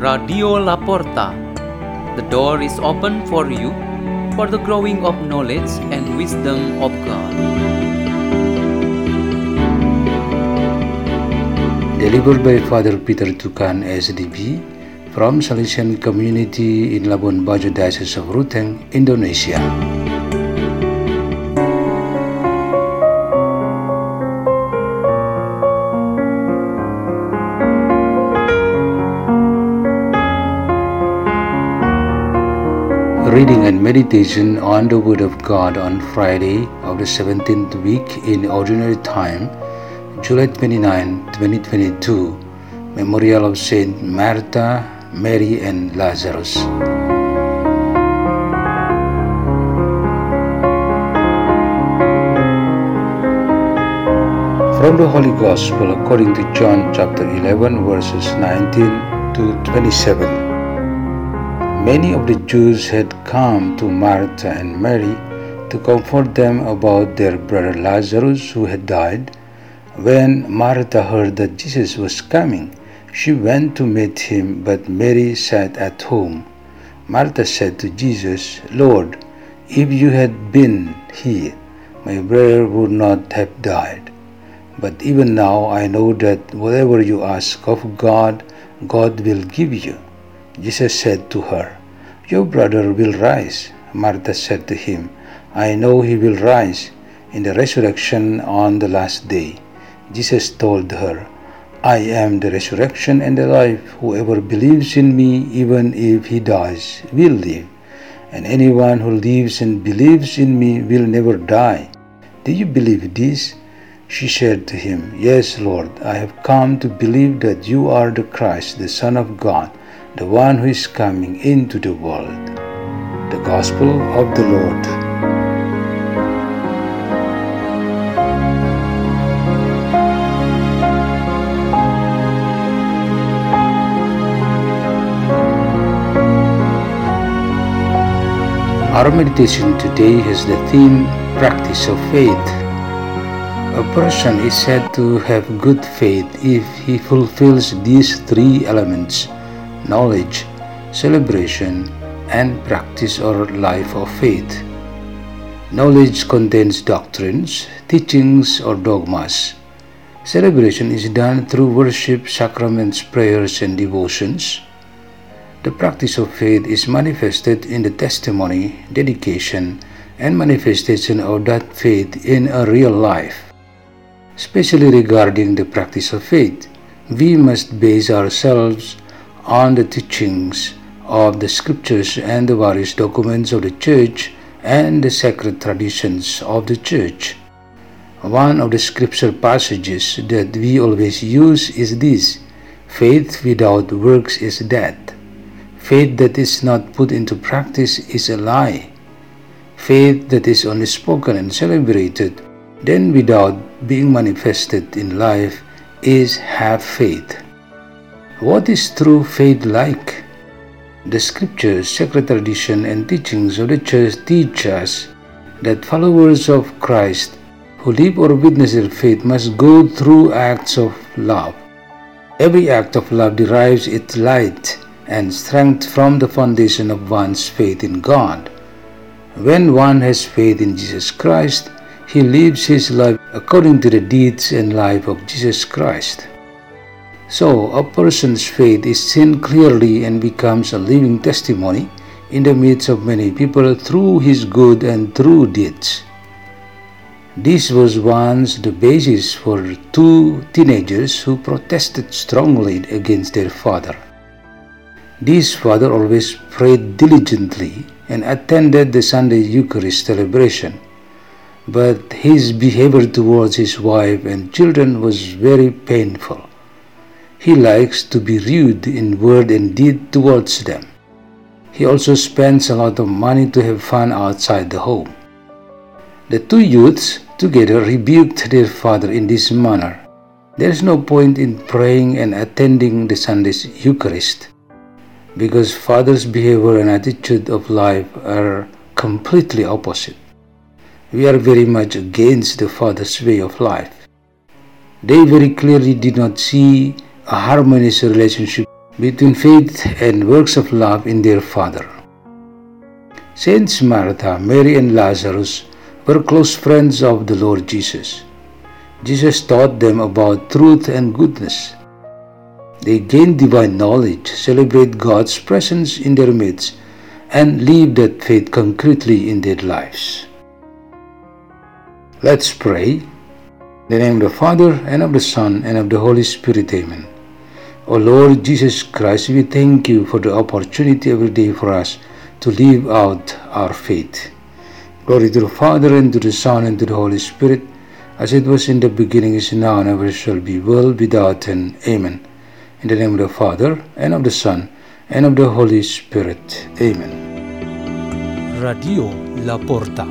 Radio Laporta. The door is open for you for the growing of knowledge and wisdom of God. Delivered by Father Peter Tukan SDB from Salesian Community in Labuan Bajo Diocese of Ruteng, Indonesia. Reading and meditation on the Word of God on Friday of the 17th week in Ordinary Time, July 29, 2022, Memorial of Saint Martha, Mary, and Lazarus. From the Holy Gospel according to John chapter 11, verses 19 to 27. Many of the Jews had come to Martha and Mary to comfort them about their brother Lazarus who had died. When Martha heard that Jesus was coming, she went to meet him, but Mary sat at home. Martha said to Jesus, Lord, if you had been here, my brother would not have died. But even now I know that whatever you ask of God, God will give you. Jesus said to her, Your brother will rise. Martha said to him, I know he will rise in the resurrection on the last day. Jesus told her, I am the resurrection and the life. Whoever believes in me, even if he dies, will live. And anyone who lives and believes in me will never die. Do you believe this? She said to him, Yes, Lord, I have come to believe that you are the Christ, the Son of God, the one who is coming into the world. The Gospel of the Lord. Our meditation today has the theme Practice of Faith. A person is said to have good faith if he fulfills these three elements knowledge, celebration, and practice or life of faith. Knowledge contains doctrines, teachings, or dogmas. Celebration is done through worship, sacraments, prayers, and devotions. The practice of faith is manifested in the testimony, dedication, and manifestation of that faith in a real life. Especially regarding the practice of faith, we must base ourselves on the teachings of the scriptures and the various documents of the church and the sacred traditions of the church. One of the scripture passages that we always use is this faith without works is dead. Faith that is not put into practice is a lie. Faith that is only spoken and celebrated, then without being manifested in life, is half faith. What is true faith like? The scriptures, sacred tradition, and teachings of the church teach us that followers of Christ who live or witness their faith must go through acts of love. Every act of love derives its light and strength from the foundation of one's faith in God. When one has faith in Jesus Christ, he lives his life according to the deeds and life of Jesus Christ. So, a person's faith is seen clearly and becomes a living testimony in the midst of many people through his good and true deeds. This was once the basis for two teenagers who protested strongly against their father. This father always prayed diligently and attended the Sunday Eucharist celebration, but his behavior towards his wife and children was very painful. He likes to be rude in word and deed towards them. He also spends a lot of money to have fun outside the home. The two youths together rebuked their father in this manner. There is no point in praying and attending the Sunday's Eucharist because father's behavior and attitude of life are completely opposite. We are very much against the father's way of life. They very clearly did not see a harmonious relationship between faith and works of love in their Father. Saints Martha, Mary, and Lazarus were close friends of the Lord Jesus. Jesus taught them about truth and goodness. They gained divine knowledge, celebrate God's presence in their midst, and live that faith concretely in their lives. Let's pray. In the name of the Father, and of the Son, and of the Holy Spirit. Amen. O Lord Jesus Christ, we thank you for the opportunity every day for us to live out our faith. Glory to the Father, and to the Son, and to the Holy Spirit, as it was in the beginning, is now, and ever shall be, world without end. Amen. In the name of the Father, and of the Son, and of the Holy Spirit. Amen. Radio La Porta.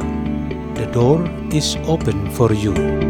The door is open for you.